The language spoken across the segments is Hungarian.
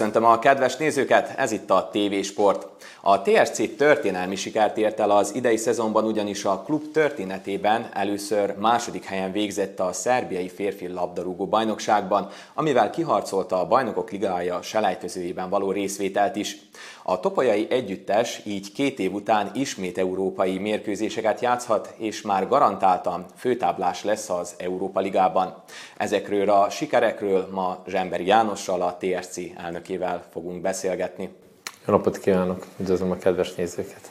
Köszöntöm a kedves nézőket, ez itt a TV Sport. A TSC történelmi sikert ért el az idei szezonban ugyanis a klub történetében először második helyen végzett a szerbiai férfi labdarúgó bajnokságban, amivel kiharcolta a bajnokok ligája selejtezőjében való részvételt is. A topolyai együttes így két év után ismét európai mérkőzéseket játszhat, és már garantáltan főtáblás lesz az Európa Ligában. Ezekről a sikerekről ma Zsemberi Jánossal, a TSC elnökével fogunk beszélgetni. Jó napot kívánok, üdvözlöm a kedves nézőket.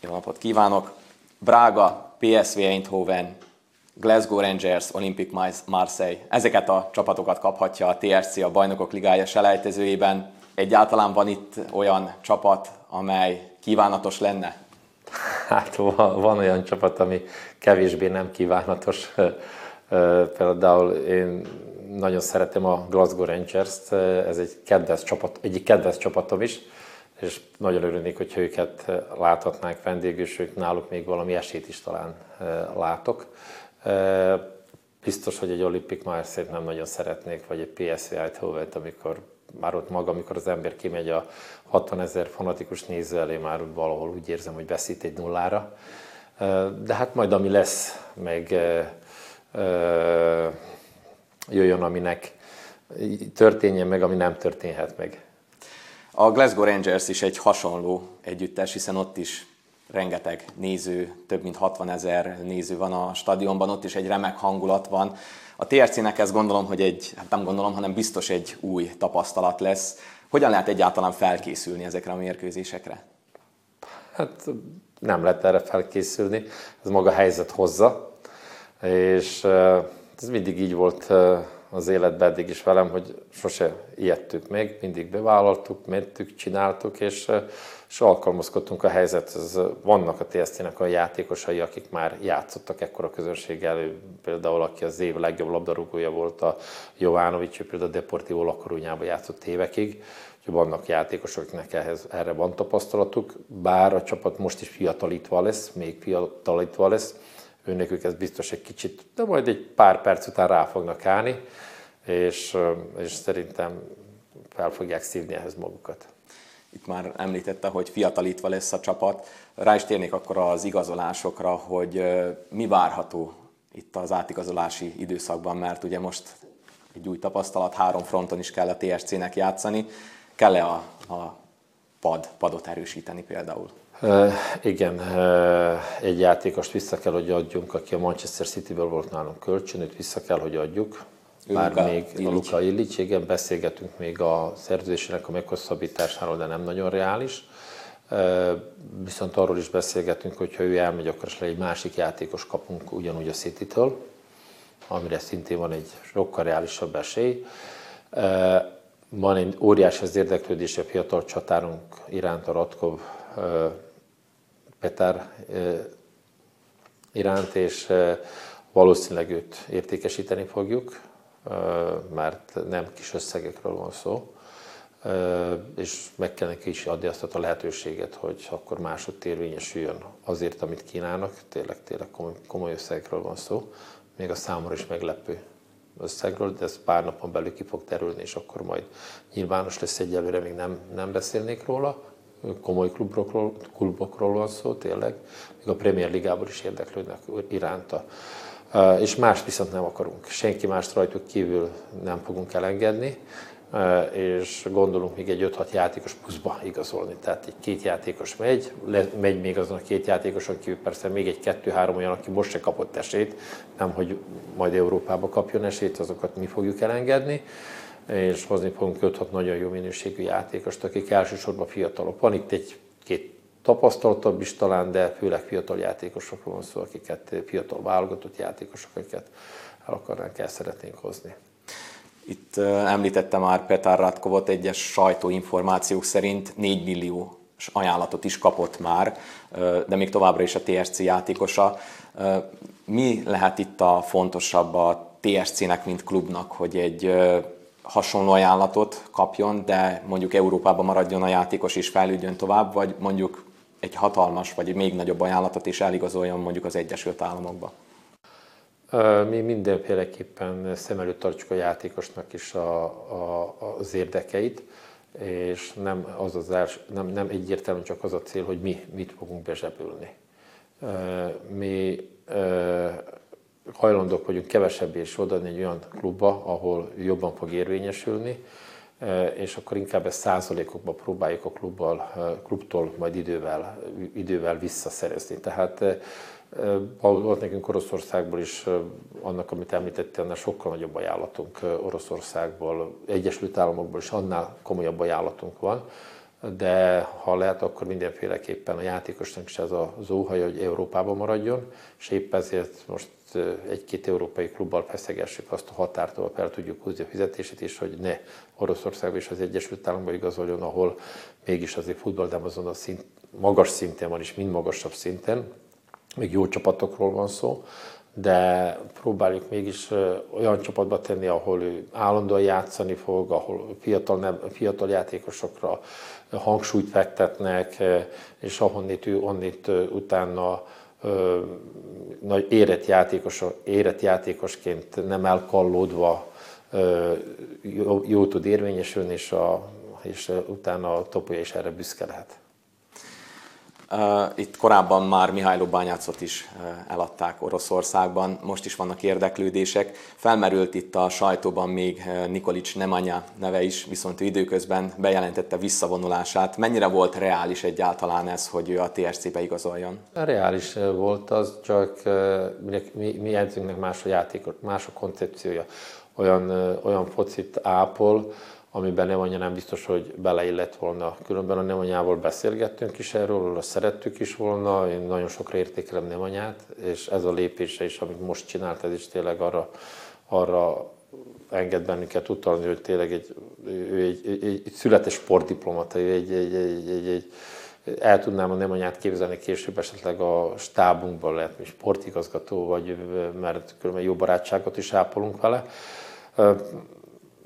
Jó napot kívánok! Braga, PSV Eindhoven, Glasgow Rangers, Olympic Marseille. Ezeket a csapatokat kaphatja a TRC a Bajnokok Ligája selejtezőjében. Egyáltalán van itt olyan csapat, amely kívánatos lenne? Hát van olyan csapat, ami kevésbé nem kívánatos. Például én nagyon szeretem a Glasgow Rangers-t, ez egy kedves csapat, egyik kedves csapatom is, és nagyon örülnék, hogyha őket láthatnánk vendégül, ők náluk még valami esélyt is talán látok. Biztos, hogy egy Olympic Marseille nem nagyon szeretnék, vagy egy PSV eindhoven amikor már ott maga, amikor az ember kimegy a 60 ezer fanatikus néző elé, már valahol úgy érzem, hogy veszít egy nullára. De hát majd ami lesz, meg jöjjön, aminek történjen meg, ami nem történhet meg. A Glasgow Rangers is egy hasonló együttes, hiszen ott is rengeteg néző, több mint 60 ezer néző van a stadionban, ott is egy remek hangulat van. A TRC-nek ez gondolom, hogy egy, hát nem gondolom, hanem biztos egy új tapasztalat lesz. Hogyan lehet egyáltalán felkészülni ezekre a mérkőzésekre? Hát nem lehet erre felkészülni, ez maga a helyzet hozza, és ez mindig így volt az életben eddig is velem, hogy sose ijedtük meg, mindig bevállaltuk, mentük, csináltuk, és, és alkalmazkodtunk a helyzethez. Vannak a TSZ-nek a játékosai, akik már játszottak ekkora közönséggel, például aki az év legjobb labdarúgója volt a Jovanovics, ő például a Deportivo Lakorúnyában játszott évekig, úgyhogy vannak játékosok, akiknek ehhez, erre van tapasztalatuk, bár a csapat most is fiatalítva lesz, még fiatalítva lesz, őnekük ez biztos egy kicsit, de majd egy pár perc után rá fognak állni, és, és szerintem fel fogják szívni ehhez magukat. Itt már említette, hogy fiatalítva lesz a csapat. Rá is térnék akkor az igazolásokra, hogy mi várható itt az átigazolási időszakban, mert ugye most egy új tapasztalat, három fronton is kell a TSC-nek játszani. Kell-e a, a pad, padot erősíteni például? Uh, igen, uh, egy játékost vissza kell, hogy adjunk, aki a Manchester City-ből volt nálunk kölcsön, őt vissza kell, hogy adjuk. Már Luka még Illich. a Luka Illich, igen, beszélgetünk még a szerződésének a meghosszabbításáról, de nem nagyon reális. Uh, viszont arról is beszélgetünk, hogy ha ő elmegy, akkor egy másik játékos kapunk ugyanúgy a City-től, amire szintén van egy sokkal reálisabb esély. Van egy óriási az érdeklődés a fiatal csatárunk iránt, a Ratkov Petár iránt, és valószínűleg őt értékesíteni fogjuk, mert nem kis összegekről van szó, és meg kell neki is adni azt a lehetőséget, hogy akkor másod érvényesüljön azért, amit kínálnak, tényleg, tényleg komoly, komoly összegekről van szó, még a számomra is meglepő összegről, de ez pár napon belül ki fog terülni, és akkor majd nyilvános lesz egyelőre, még nem, nem beszélnék róla, komoly klubokról, klubokról van szó, tényleg, még a Premier Ligából is érdeklődnek iránta. És más viszont nem akarunk. Senki mást rajtuk kívül nem fogunk elengedni, és gondolunk még egy 5-6 játékos pluszba igazolni. Tehát egy két játékos megy, megy még azon a két játékoson kívül persze még egy kettő-három olyan, aki most se kapott esélyt, nem hogy majd Európába kapjon esélyt, azokat mi fogjuk elengedni és hozni fogunk 5-6 nagyon jó minőségű játékost, akik elsősorban fiatalok. Van itt egy két tapasztaltabb is talán, de főleg fiatal játékosokról van szó, akiket fiatal válogatott játékosok, akiket el akarnánk, el szeretnénk hozni. Itt említette már Petár Ratkovot, egyes sajtóinformációk szerint 4 millió ajánlatot is kapott már, de még továbbra is a TSC játékosa. Mi lehet itt a fontosabb a TSC-nek, mint klubnak, hogy egy hasonló ajánlatot kapjon, de mondjuk Európában maradjon a játékos és fejlődjön tovább, vagy mondjuk egy hatalmas, vagy egy még nagyobb ajánlatot is eligazoljon mondjuk az Egyesült Államokba? Mi mindenféleképpen szem előtt tartjuk a játékosnak is a, a, az érdekeit. és nem, az az els, nem, nem egyértelműen csak az a cél, hogy mi mit fogunk bezsebülni. Mi hajlandók vagyunk kevesebb és odaadni egy olyan klubba, ahol jobban fog érvényesülni, és akkor inkább ezt százalékokban próbáljuk a klubbal, klubtól majd idővel, idővel visszaszerezni. Tehát volt nekünk Oroszországból is annak, amit említettél, annál sokkal nagyobb ajánlatunk Oroszországból, Egyesült Államokból is annál komolyabb ajánlatunk van, de ha lehet, akkor mindenféleképpen a játékosnak is ez az óhaja, hogy Európában maradjon, és épp ezért most egy-két európai klubbal feszegessük azt a határt, ahol fel tudjuk húzni a fizetését, és hogy ne Oroszországba és az Egyesült Államokba igazoljon, ahol mégis azért futball, de azon a szint, magas szinten van, és mind magasabb szinten, még jó csapatokról van szó, de próbáljuk mégis olyan csapatba tenni, ahol ő állandóan játszani fog, ahol fiatal, nem, fiatal játékosokra hangsúlyt fektetnek, és ahonnit ő onnit utána nagy érett, játékos, érett játékosként nem elkallódva jó, jó tud érvényesülni, és, a, és utána a topója is erre büszke lehet. Itt korábban már Mihály Bányácot is eladták Oroszországban, most is vannak érdeklődések. Felmerült itt a sajtóban még Nikolics Nemanya neve is, viszont ő időközben bejelentette visszavonulását. Mennyire volt reális egyáltalán ez, hogy ő a TSC-be igazoljon? Reális volt az, csak mi, mi edzőnknek más a játékot, más a koncepciója. Olyan, olyan focit ápol, amiben nem anya nem biztos, hogy beleillett volna. Különben a nem anyával beszélgettünk is erről, azt szerettük is volna, én nagyon sokra értékelem nem anyát, és ez a lépése is, amit most csinált, ez is tényleg arra, arra enged bennünket utalni, hogy tényleg egy, ő egy, egy, egy, egy sportdiplomata, egy, egy, egy, egy, egy, el tudnám a nem anyát képzelni később esetleg a stábunkban lehet, mi sportigazgató vagy, mert különben jó barátságot is ápolunk vele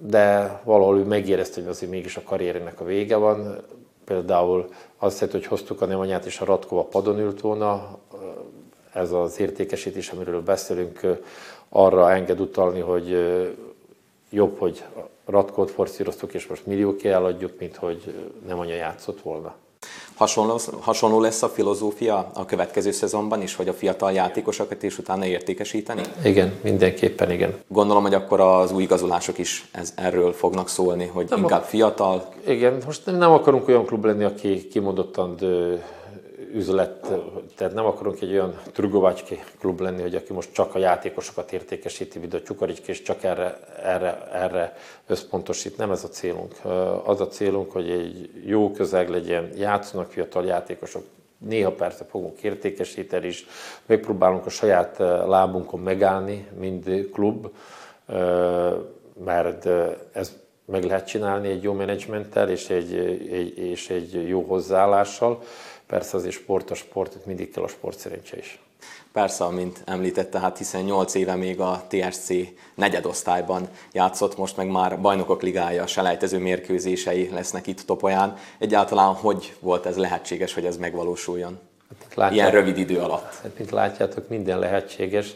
de valahol ő megérezte, hogy azért mégis a karrierének a vége van. Például azt hitt, hogy hoztuk a nemanyát, és a Ratkova padon ült volna. Ez az értékesítés, amiről beszélünk, arra enged utalni, hogy jobb, hogy Ratkót forszíroztuk, és most millióké eladjuk, mint hogy nem anya játszott volna. Hasonló, hasonló lesz a filozófia a következő szezonban is, hogy a fiatal játékosokat is utána értékesíteni? Igen, mindenképpen igen. Gondolom, hogy akkor az új igazolások is ez, erről fognak szólni, hogy nem inkább fiatal. Igen, most nem akarunk olyan klub lenni, aki kimondottan üzlet, tehát nem akarunk egy olyan Trugovácski klub lenni, hogy aki most csak a játékosokat értékesíti, mint a Csukaricski, és csak erre, erre, erre összpontosít. Nem ez a célunk. Az a célunk, hogy egy jó közeg legyen, játszanak fiatal játékosok, néha persze fogunk értékesíteni is, megpróbálunk a saját lábunkon megállni, mind klub, mert ez meg lehet csinálni egy jó menedzsmenttel és egy, egy, és egy jó hozzáállással. Persze azért sport a sport, mindig kell a sport szerencse is. Persze, amint említette, hát hiszen 8 éve még a TSC negyedosztályban játszott, most meg már bajnokok ligája, selejtező mérkőzései lesznek itt Topolyán. Egyáltalán hogy volt ez lehetséges, hogy ez megvalósuljon? Hát, látját, Ilyen rövid idő alatt. Hát, mint látjátok, minden lehetséges,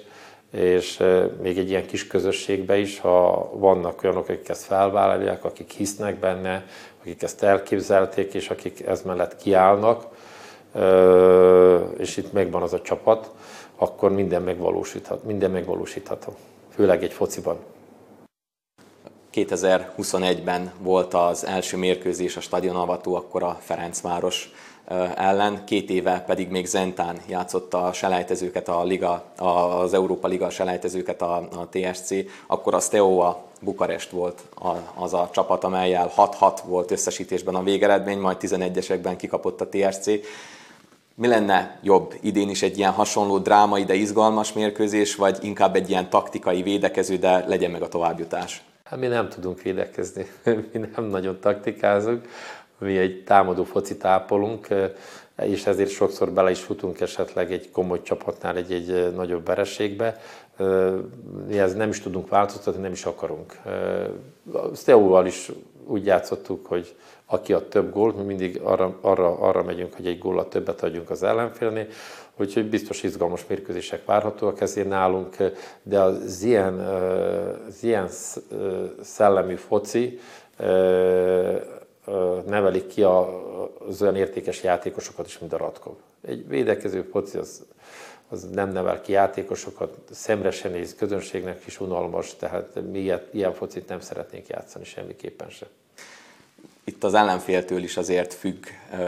és még egy ilyen kis közösségben is, ha vannak olyanok, akik ezt felvállalják, akik hisznek benne, akik ezt elképzelték, és akik ez mellett kiállnak, és itt megvan az a csapat, akkor minden megvalósíthat, minden megvalósítható, főleg egy fociban. 2021-ben volt az első mérkőzés a stadionavató, akkor a Ferencváros ellen, két éve pedig még Zentán játszotta a selejtezőket, a Liga, az Európa Liga selejtezőket a, a TSC, akkor a Steaua Bukarest volt az a csapat, amelyel 6-6 volt összesítésben a végeredmény, majd 11-esekben kikapott a TSC. Mi lenne jobb idén is egy ilyen hasonló drámai, de izgalmas mérkőzés, vagy inkább egy ilyen taktikai védekező, de legyen meg a továbbjutás? Hát mi nem tudunk védekezni, mi nem nagyon taktikázunk, mi egy támadó focit ápolunk, és ezért sokszor bele is futunk esetleg egy komoly csapatnál egy, egy nagyobb vereségbe. Mi ez nem is tudunk változtatni, nem is akarunk. Steaua-val is úgy játszottuk, hogy aki ad több gólt, mi mindig arra, arra, arra megyünk, hogy egy gólat többet adjunk az ellenfélnél, úgyhogy biztos izgalmas mérkőzések várhatóak ezért nálunk, de az ilyen, az ilyen szellemű foci nevelik ki az olyan értékes játékosokat is, mint a Radkov. Egy védekező foci az, az nem nevel ki játékosokat, szemre se néz, közönségnek is unalmas, tehát mi ilyen, ilyen focit nem szeretnénk játszani semmiképpen sem itt az ellenféltől is azért függ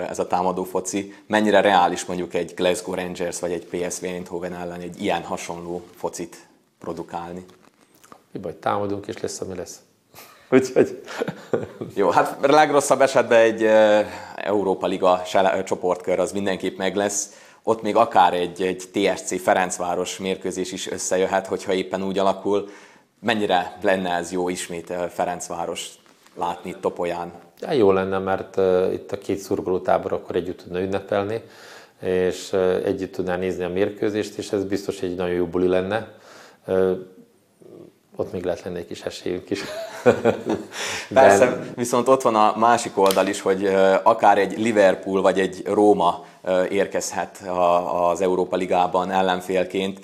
ez a támadó foci. Mennyire reális mondjuk egy Glasgow Rangers vagy egy PSV Eindhoven ellen egy ilyen hasonló focit produkálni? Mi baj, támadunk és lesz, ami lesz. Úgyhogy... Jó, hát legrosszabb esetben egy Európa Liga csoportkör az mindenképp meg lesz. Ott még akár egy, egy TSC Ferencváros mérkőzés is összejöhet, hogyha éppen úgy alakul. Mennyire lenne ez jó ismét Ferencváros látni Topolyán? Ja, jó lenne, mert uh, itt a két szurkolótábor akkor együtt tudna ünnepelni, és uh, együtt tudná nézni a mérkőzést, és ez biztos egy nagyon jó buli lenne. Uh, ott még lehet lenni egy kis esélyünk is. Persze, De... viszont ott van a másik oldal is, hogy akár egy Liverpool vagy egy Róma érkezhet az Európa Ligában ellenfélként.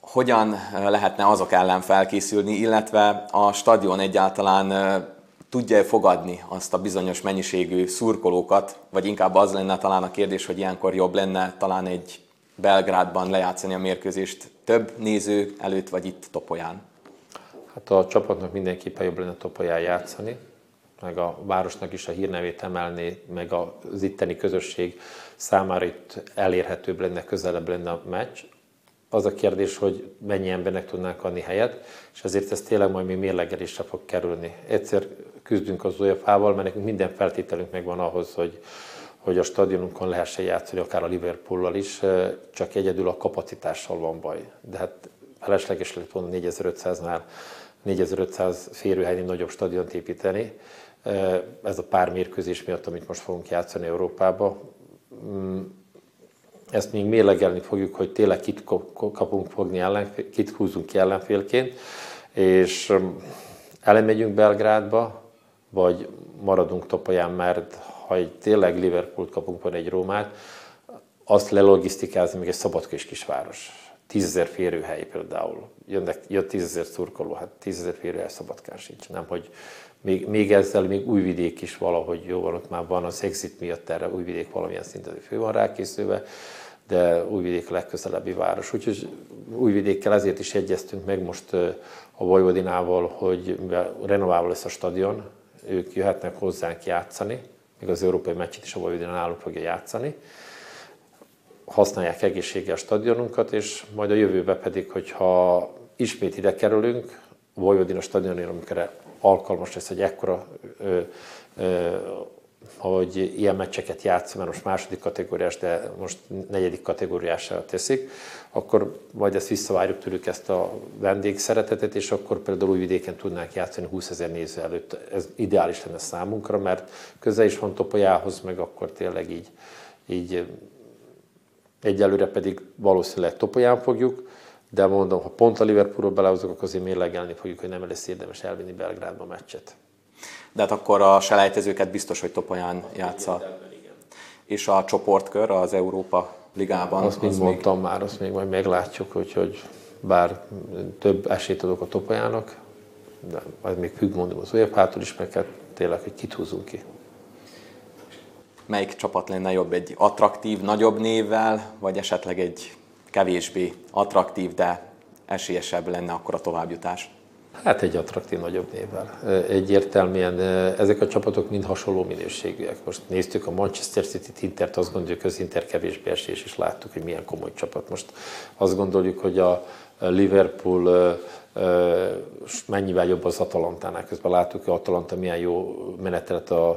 Hogyan lehetne azok ellen felkészülni, illetve a stadion egyáltalán tudja fogadni azt a bizonyos mennyiségű szurkolókat, vagy inkább az lenne talán a kérdés, hogy ilyenkor jobb lenne talán egy Belgrádban lejátszani a mérkőzést több néző előtt, vagy itt Topolyán? Hát a csapatnak mindenképpen jobb lenne Topolyán játszani, meg a városnak is a hírnevét emelni, meg az itteni közösség számára itt elérhetőbb lenne, közelebb lenne a meccs. Az a kérdés, hogy mennyi embernek tudnánk adni helyet, és ezért ez tényleg majd még mérlegelésre fog kerülni. Egyszer küzdünk az UEFA-val, mert nekünk minden feltételünk megvan ahhoz, hogy, hogy a stadionunkon lehessen játszani, akár a Liverpool-lal is, csak egyedül a kapacitással van baj. De hát felesleges lett volna 4500-nál 4500 férőhelyi nagyobb stadiont építeni. Ez a pár mérkőzés miatt, amit most fogunk játszani Európába. Mm, ezt még mérlegelni fogjuk, hogy tényleg kit kapunk fogni ellenfél, kit húzunk ki ellenfélként, és elmegyünk Belgrádba, vagy maradunk Topolyán, mert ha egy tényleg Liverpoolt kapunk, vagy egy Rómát, azt lelogisztikázni még egy szabadkés kisváros. Tízezer férőhely például. Jönnek, jött tízezer szurkoló, hát tízezer férőhely szabadkán sincs. Nem, hogy még, még ezzel még újvidék is valahogy jó van, ott már van az exit miatt erre újvidék valamilyen szinten fő van rákészülve, de újvidék a legközelebbi város. Úgyhogy újvidékkel ezért is egyeztünk meg most a Vojvodinával, hogy mivel renoválva lesz a stadion, ők jöhetnek hozzánk játszani, még az európai meccset is a Vojvodina náluk fogja játszani, használják egészséggel a stadionunkat, és majd a jövőben pedig, hogyha ismét ide kerülünk, Vojvodina stadionért, amikor alkalmas lesz egy ekkora ö, ö, hogy ilyen meccseket játszom, mert most második kategóriás, de most negyedik kategóriásra teszik, akkor majd ezt visszavárjuk tőlük ezt a vendégszeretetet, és akkor például vidéken tudnánk játszani 20 ezer néző előtt. Ez ideális lenne számunkra, mert közel is van Topolyához, meg akkor tényleg így, így egyelőre pedig valószínűleg Topolyán fogjuk, de mondom, ha pont a Liverpoolról belehozok, akkor azért mérlegelni fogjuk, hogy nem lesz érdemes elvinni Belgrádba a meccset de hát akkor a selejtezőket biztos, hogy Topolyán játsza. És a csoportkör az Európa Ligában. Azt még mondtam még... már, azt még majd meglátjuk, hogy, hogy bár több esélyt adok a Topolyának, de majd még függ mondom az UEFA-tól is, meg tényleg, hogy kit húzunk ki. Melyik csapat lenne jobb? Egy attraktív, nagyobb névvel, vagy esetleg egy kevésbé attraktív, de esélyesebb lenne akkor a továbbjutás? Hát egy attraktív nagyobb névvel. Egyértelműen ezek a csapatok mind hasonló minőségűek. Most néztük a Manchester City-t, Intert, azt gondoljuk, az Inter kevésbé esés, és láttuk, hogy milyen komoly csapat. Most azt gondoljuk, hogy a Liverpool mennyivel jobb az Atalantánál. Közben láttuk, hogy Atalanta milyen jó menetelt a,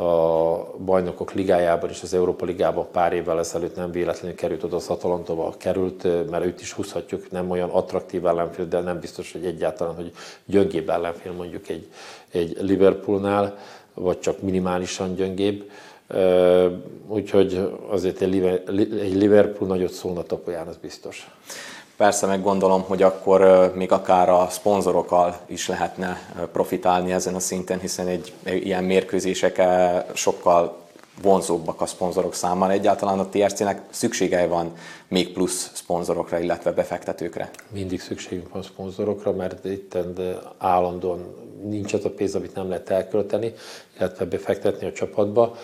a bajnokok ligájában és az Európa ligában pár évvel ezelőtt nem véletlenül került oda az Atalantova került, mert őt is húzhatjuk, nem olyan attraktív ellenfél, de nem biztos, hogy egyáltalán, hogy gyöngébb ellenfél mondjuk egy, egy Liverpoolnál, vagy csak minimálisan gyöngébb. Úgyhogy azért egy Liverpool nagyot szólna Topolyán, az biztos. Persze meg gondolom, hogy akkor még akár a szponzorokkal is lehetne profitálni ezen a szinten, hiszen egy ilyen mérkőzések sokkal vonzóbbak a szponzorok számára. Egyáltalán a TRC-nek szüksége van még plusz szponzorokra, illetve befektetőkre? Mindig szükségünk van szponzorokra, mert itt állandóan nincs az a pénz, amit nem lehet elkölteni, illetve befektetni a csapatba.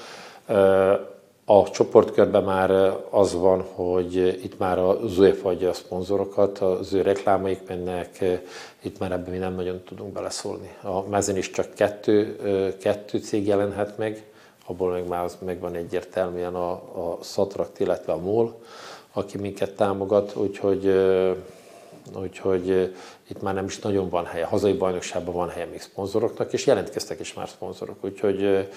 A csoportkörben már az van, hogy itt már az UEFA adja a szponzorokat, az ő reklámaik mennek, itt már ebben mi nem nagyon tudunk beleszólni. A mezen is csak kettő, kettő cég jelenhet meg, abból meg már megvan egyértelműen a, a Satrakt, illetve a MOL, aki minket támogat, úgyhogy, úgyhogy itt már nem is nagyon van helye. Hazai bajnokságban van helye még szponzoroknak, és jelentkeztek is már szponzorok. Úgyhogy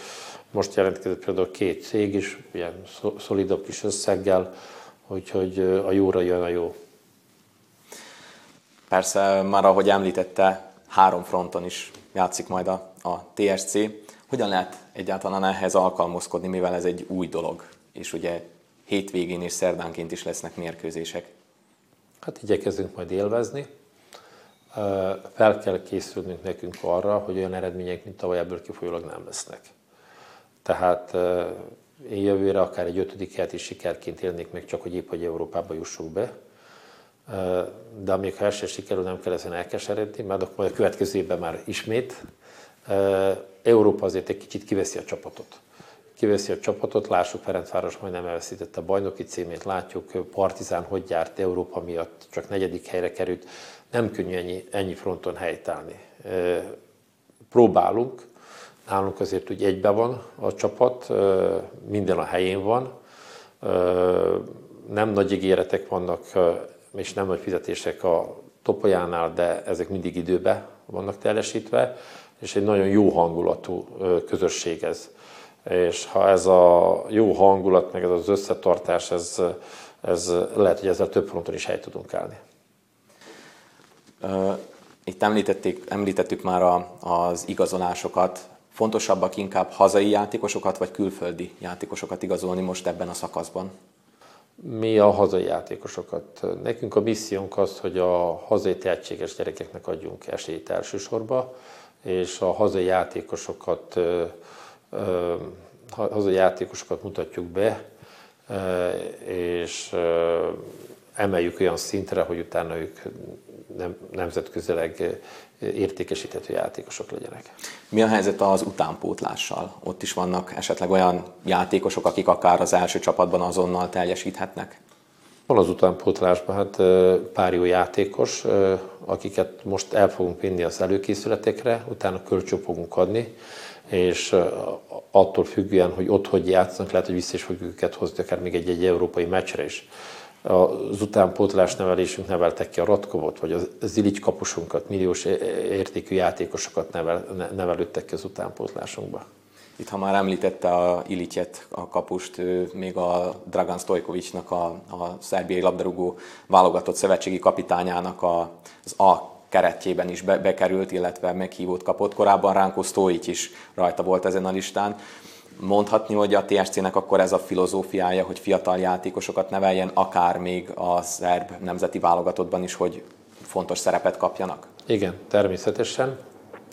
most jelentkezett például két cég is, ilyen szolidabb kis összeggel, úgyhogy a jóra jön a jó. Persze, már ahogy említette, három fronton is játszik majd a, a TSC. Hogyan lehet egyáltalán ehhez alkalmazkodni, mivel ez egy új dolog, és ugye hétvégén és szerdánként is lesznek mérkőzések? Hát igyekezünk majd élvezni. Fel kell készülnünk nekünk arra, hogy olyan eredmények, mint tavaly ebből kifolyólag nem lesznek. Tehát én jövőre akár egy ötödik helyet is sikerként élnék meg, csak hogy épp, hogy Európába jussuk be. De amíg ha első sikerül, nem kell ezen elkeseredni, mert akkor majd a következő évben már ismét. Európa azért egy kicsit kiveszi a csapatot. Kiveszi a csapatot, lássuk, Ferencváros majdnem elveszítette a bajnoki címét, látjuk, Partizán hogy járt Európa miatt, csak negyedik helyre került. Nem könnyű ennyi, ennyi fronton helytállni. Próbálunk, Nálunk azért úgy egybe van a csapat, minden a helyén van, nem nagy ígéretek vannak, és nem nagy fizetések a topolyánál, de ezek mindig időbe vannak teljesítve, és egy nagyon jó hangulatú közösség ez. És ha ez a jó hangulat, meg ez az összetartás, ez, ez lehet, hogy ezzel több fronton is hely tudunk állni. Itt említették, említettük már a, az igazolásokat, fontosabbak inkább hazai játékosokat vagy külföldi játékosokat igazolni most ebben a szakaszban? Mi a hazai játékosokat. Nekünk a missziónk az, hogy a hazai tehetséges gyerekeknek adjunk esélyt elsősorban, és a hazai játékosokat, hazai játékosokat mutatjuk be, és emeljük olyan szintre, hogy utána ők nem, nemzetközileg értékesíthető játékosok legyenek. Mi a helyzet az utánpótlással? Ott is vannak esetleg olyan játékosok, akik akár az első csapatban azonnal teljesíthetnek? Van az utánpótlásban hát pár jó játékos, akiket most el fogunk vinni az előkészületekre, utána kölcsön fogunk adni, és attól függően, hogy ott hogy játszanak, lehet, hogy vissza is fogjuk őket hozni, akár még egy-egy európai meccsre is az utánpótlás nevelésünk neveltek ki a Ratkovot, vagy az Zilics kapusunkat, milliós értékű játékosokat nevel, nevelődtek ki az utánpótlásunkba. Itt, ha már említette a Ilityet, a kapust, még a Dragan Stojkovicsnak, a, a szerbiai labdarúgó válogatott szövetségi kapitányának a, az A keretjében is be, bekerült, illetve meghívót kapott. Korábban Ránko Stojic is rajta volt ezen a listán mondhatni, hogy a TSC-nek akkor ez a filozófiája, hogy fiatal játékosokat neveljen, akár még a szerb nemzeti válogatottban is, hogy fontos szerepet kapjanak? Igen, természetesen.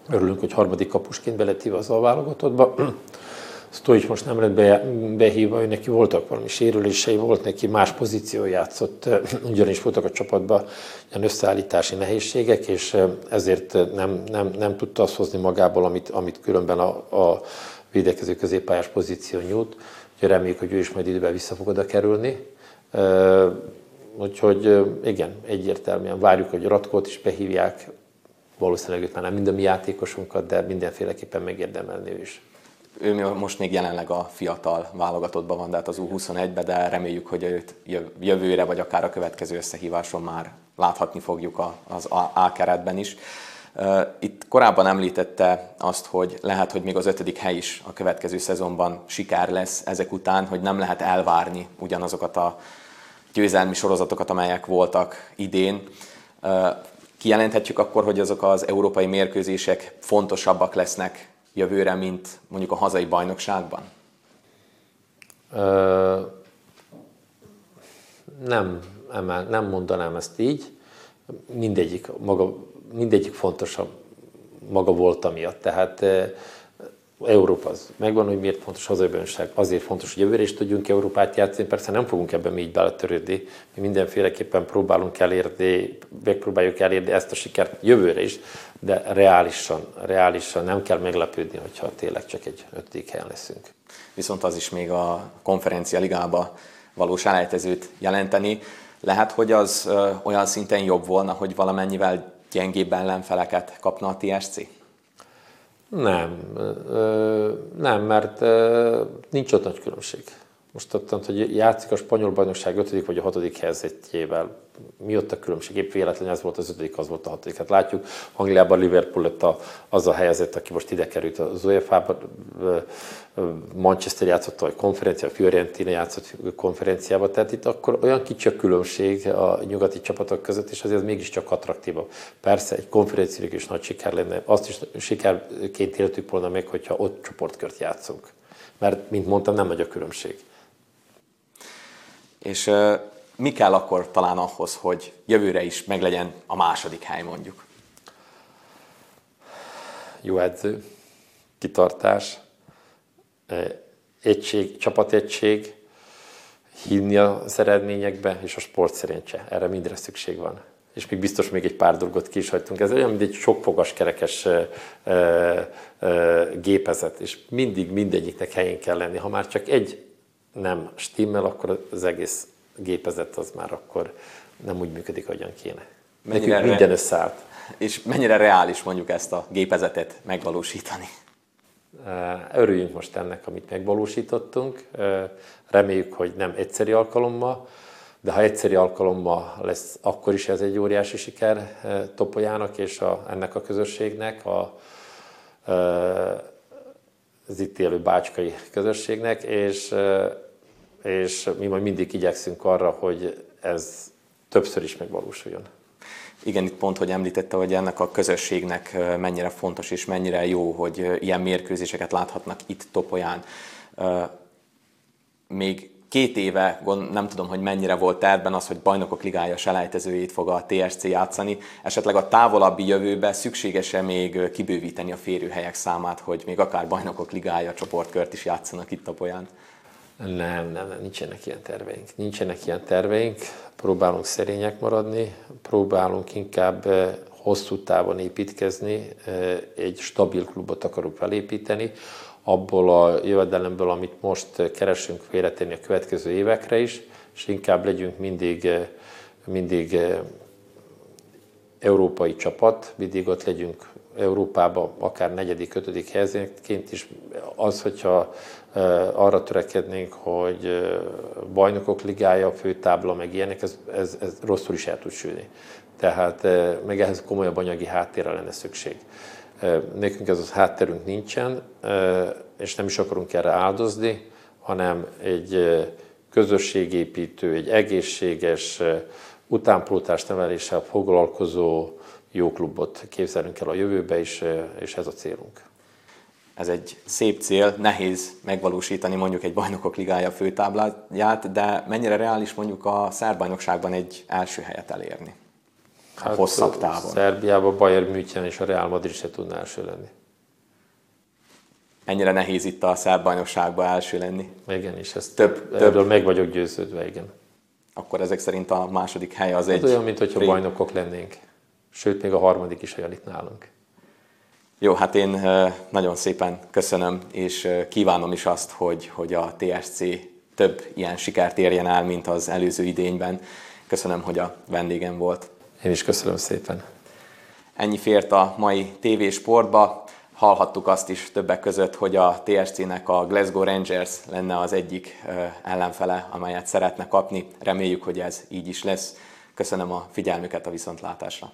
Örülünk, hogy harmadik kapusként beletívva az a válogatottba. Stojic most nem lett be, behívva, ő neki voltak valami sérülései, volt neki más pozíció játszott, ugyanis voltak a csapatban ilyen összeállítási nehézségek, és ezért nem, nem, nem tudta azt hozni magából, amit, amit különben a, a védekező középpályás pozíció nyújt, úgyhogy reméljük, hogy ő is majd időben vissza fog oda kerülni. Úgyhogy igen, egyértelműen várjuk, hogy Ratkót is behívják, valószínűleg őt már nem minden mi játékosunkat, de mindenféleképpen megérdemelni ő is. Ő most még jelenleg a fiatal válogatottban van, de hát az U21-ben, de reméljük, hogy őt jövőre, vagy akár a következő összehíváson már láthatni fogjuk az A keretben is. Itt korábban említette azt, hogy lehet, hogy még az ötödik hely is a következő szezonban siker lesz ezek után, hogy nem lehet elvárni ugyanazokat a győzelmi sorozatokat, amelyek voltak idén. Kijelenthetjük akkor, hogy azok az európai mérkőzések fontosabbak lesznek jövőre, mint mondjuk a hazai bajnokságban? Ö, nem, nem mondanám ezt így. Mindegyik maga mindegyik fontosabb maga volt amiatt. Tehát Európa az megvan, hogy miért fontos hazai bajnokság. Azért fontos, hogy jövőre is tudjunk Európát játszani. Persze nem fogunk ebben mi így beletörődni. Mi mindenféleképpen próbálunk elérni, megpróbáljuk elérni ezt a sikert jövőre is, de reálisan, reálisan nem kell meglepődni, hogyha tényleg csak egy ötödik helyen leszünk. Viszont az is még a konferencia ligába valós elejtezőt jelenteni. Lehet, hogy az olyan szinten jobb volna, hogy valamennyivel gyengébb ellenfeleket kapna a TSC? Nem, nem, mert nincs ott nagy különbség. Most ott, hogy játszik a spanyol bajnokság 5. vagy a 6. helyzetjével, mi ott a különbség? Épp véletlenül ez volt az 5. az volt a 6. Hát látjuk, Angliában Liverpool lett a, az a helyzet, aki most ide került az UEFA-ba, Manchester játszott a konferencia, Fiorentina játszott konferenciába, tehát itt akkor olyan kicsi a különbség a nyugati csapatok között, és azért mégiscsak attraktívabb. Persze egy konferenciának is nagy siker lenne, azt is sikerként éltük volna meg, hogyha ott csoportkört játszunk. Mert, mint mondtam, nem nagy a különbség. És mi kell akkor talán ahhoz, hogy jövőre is meglegyen a második hely mondjuk? Jó edző, kitartás, egység, csapategység, hinni az eredményekbe, és a sport szerencse. Erre mindre szükség van. És még biztos még egy pár dolgot ki is hagytunk. Ez olyan, mint egy sokfogas kerekes ö, ö, gépezet, és mindig mindegyiknek helyén kell lenni. Ha már csak egy nem stimmel, akkor az egész gépezet az már akkor nem úgy működik, ahogyan kéne. Mennyire Nekünk minden összeállt. És mennyire reális mondjuk ezt a gépezetet megvalósítani? Örüljünk most ennek, amit megvalósítottunk. Reméljük, hogy nem egyszeri alkalommal, de ha egyszeri alkalommal lesz, akkor is ez egy óriási siker Topolyának és a, ennek a közösségnek, a, az itt élő bácskai közösségnek, és, és mi majd mindig igyekszünk arra, hogy ez többször is megvalósuljon. Igen, itt pont, hogy említette, hogy ennek a közösségnek mennyire fontos és mennyire jó, hogy ilyen mérkőzéseket láthatnak itt Topolyán. Még két éve, nem tudom, hogy mennyire volt tervben az, hogy bajnokok ligája selejtezőjét fog a TSC játszani. Esetleg a távolabbi jövőben szükséges-e még kibővíteni a férőhelyek számát, hogy még akár bajnokok ligája csoportkört is játszanak itt Topolyán? Nem, nem, nem, nincsenek ilyen terveink. Nincsenek ilyen terveink, próbálunk szerények maradni, próbálunk inkább hosszú távon építkezni, egy stabil klubot akarunk felépíteni, abból a jövedelemből, amit most keresünk félretenni a következő évekre is, és inkább legyünk mindig, eh, mindig európai csapat, mindig ott legyünk Európában, akár negyedik, ötödik helyzetként is. Az, hogyha arra törekednénk, hogy bajnokok ligája, főtábla, meg ilyenek, ez, ez, ez rosszul is el tud sülni. Tehát meg ehhez komolyabb anyagi háttérre lenne szükség. Nekünk ez az hátterünk nincsen, és nem is akarunk erre áldozni, hanem egy közösségépítő, egy egészséges, utánpótlás neveléssel foglalkozó jó klubot képzelünk el a jövőbe is, és ez a célunk ez egy szép cél, nehéz megvalósítani mondjuk egy bajnokok ligája főtábláját, de mennyire reális mondjuk a szerbajnokságban egy első helyet elérni? A hát, hosszabb távon. Szerbiában Bayern München és a Real Madrid se tudná első lenni. Ennyire nehéz itt a szerbajnokságban első lenni? Igen, és ezt több, erről több. meg vagyok győződve, igen. Akkor ezek szerint a második hely az hát egy... olyan, mintha bajnokok lennénk. Sőt, még a harmadik is olyan itt nálunk. Jó, hát én nagyon szépen köszönöm, és kívánom is azt, hogy, hogy a TSC több ilyen sikert érjen el, mint az előző idényben. Köszönöm, hogy a vendégem volt. Én is köszönöm szépen. Ennyi fért a mai TV sportba. Hallhattuk azt is többek között, hogy a TSC-nek a Glasgow Rangers lenne az egyik ellenfele, amelyet szeretne kapni. Reméljük, hogy ez így is lesz. Köszönöm a figyelmüket a viszontlátásra.